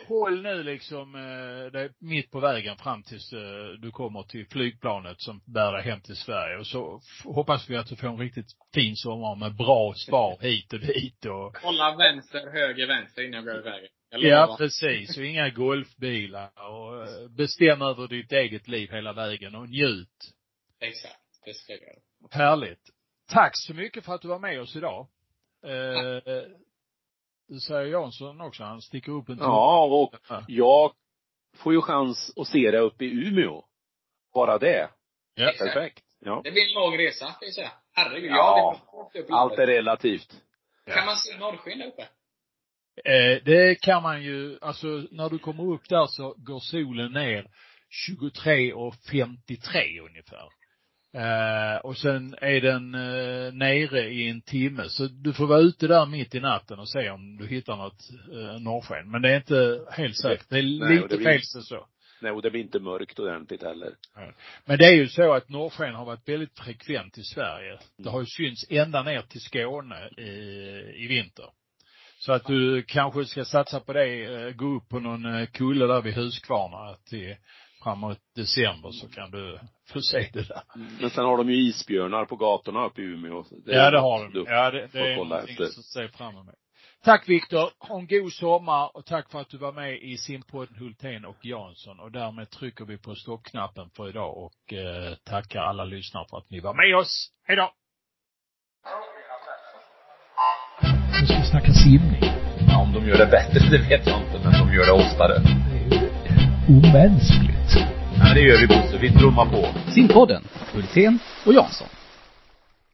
håll nu liksom eh, dig mitt på vägen fram tills eh, du kommer till flygplanet som bär dig hem till Sverige. Och så hoppas vi att du får en riktigt fin sommar med bra svar hit och dit och Hålla vänster, höger, vänster innan jag går iväg. Ja, precis. Och inga golfbilar och eh, bestäm över ditt eget liv hela vägen och njut. Exakt. Det ska jag göra. Härligt. Tack så mycket för att du var med oss idag. Eh, det säger Jansson också. Han sticker upp en. Ja, och Ja. jag får ju chans att se det uppe i Umeå. Bara det. Ja. Exakt. Perfekt. Ja. Det blir en lång resa, kan jag säga. Herregud. Ja. Ja, blir Allt är relativt. Kan man se norrsken där uppe? Eh, det kan man ju, alltså när du kommer upp där så går solen ner 23.53 ungefär. Eh, och sen är den eh, nere i en timme. Så du får vara ute där mitt i natten och se om du hittar något eh, norrsken. Men det är inte helt säkert. Det är Nej, lite det blir- fel så. Nej, och det blir inte mörkt ordentligt heller. Men det är ju så att norrsken har varit väldigt frekvent i Sverige. Det har ju synts ända ner till Skåne i, i vinter. Så att du kanske ska satsa på det, eh, gå upp på någon eh, kulle där vid Huskvarna till framåt december så kan du få se det där. Men sen har de ju isbjörnar på gatorna uppe i Umeå. Det är ja, det har de. Ja, det, det är någonting att se fram emot. Tack Viktor. Ha en god sommar och tack för att du var med i simpodden Hultén och Jansson. Och därmed trycker vi på stoppknappen för idag och eh, tackar alla lyssnare för att ni var med oss. Hej då! Nu ska vi snacka simning. Ja, om de gör det bättre, det vet jag inte, men de gör det oftare. Det är ju omänskligt. Ja, men det gör vi Bosse. Vi trummar på. Simpodden, Hultén och Jansson.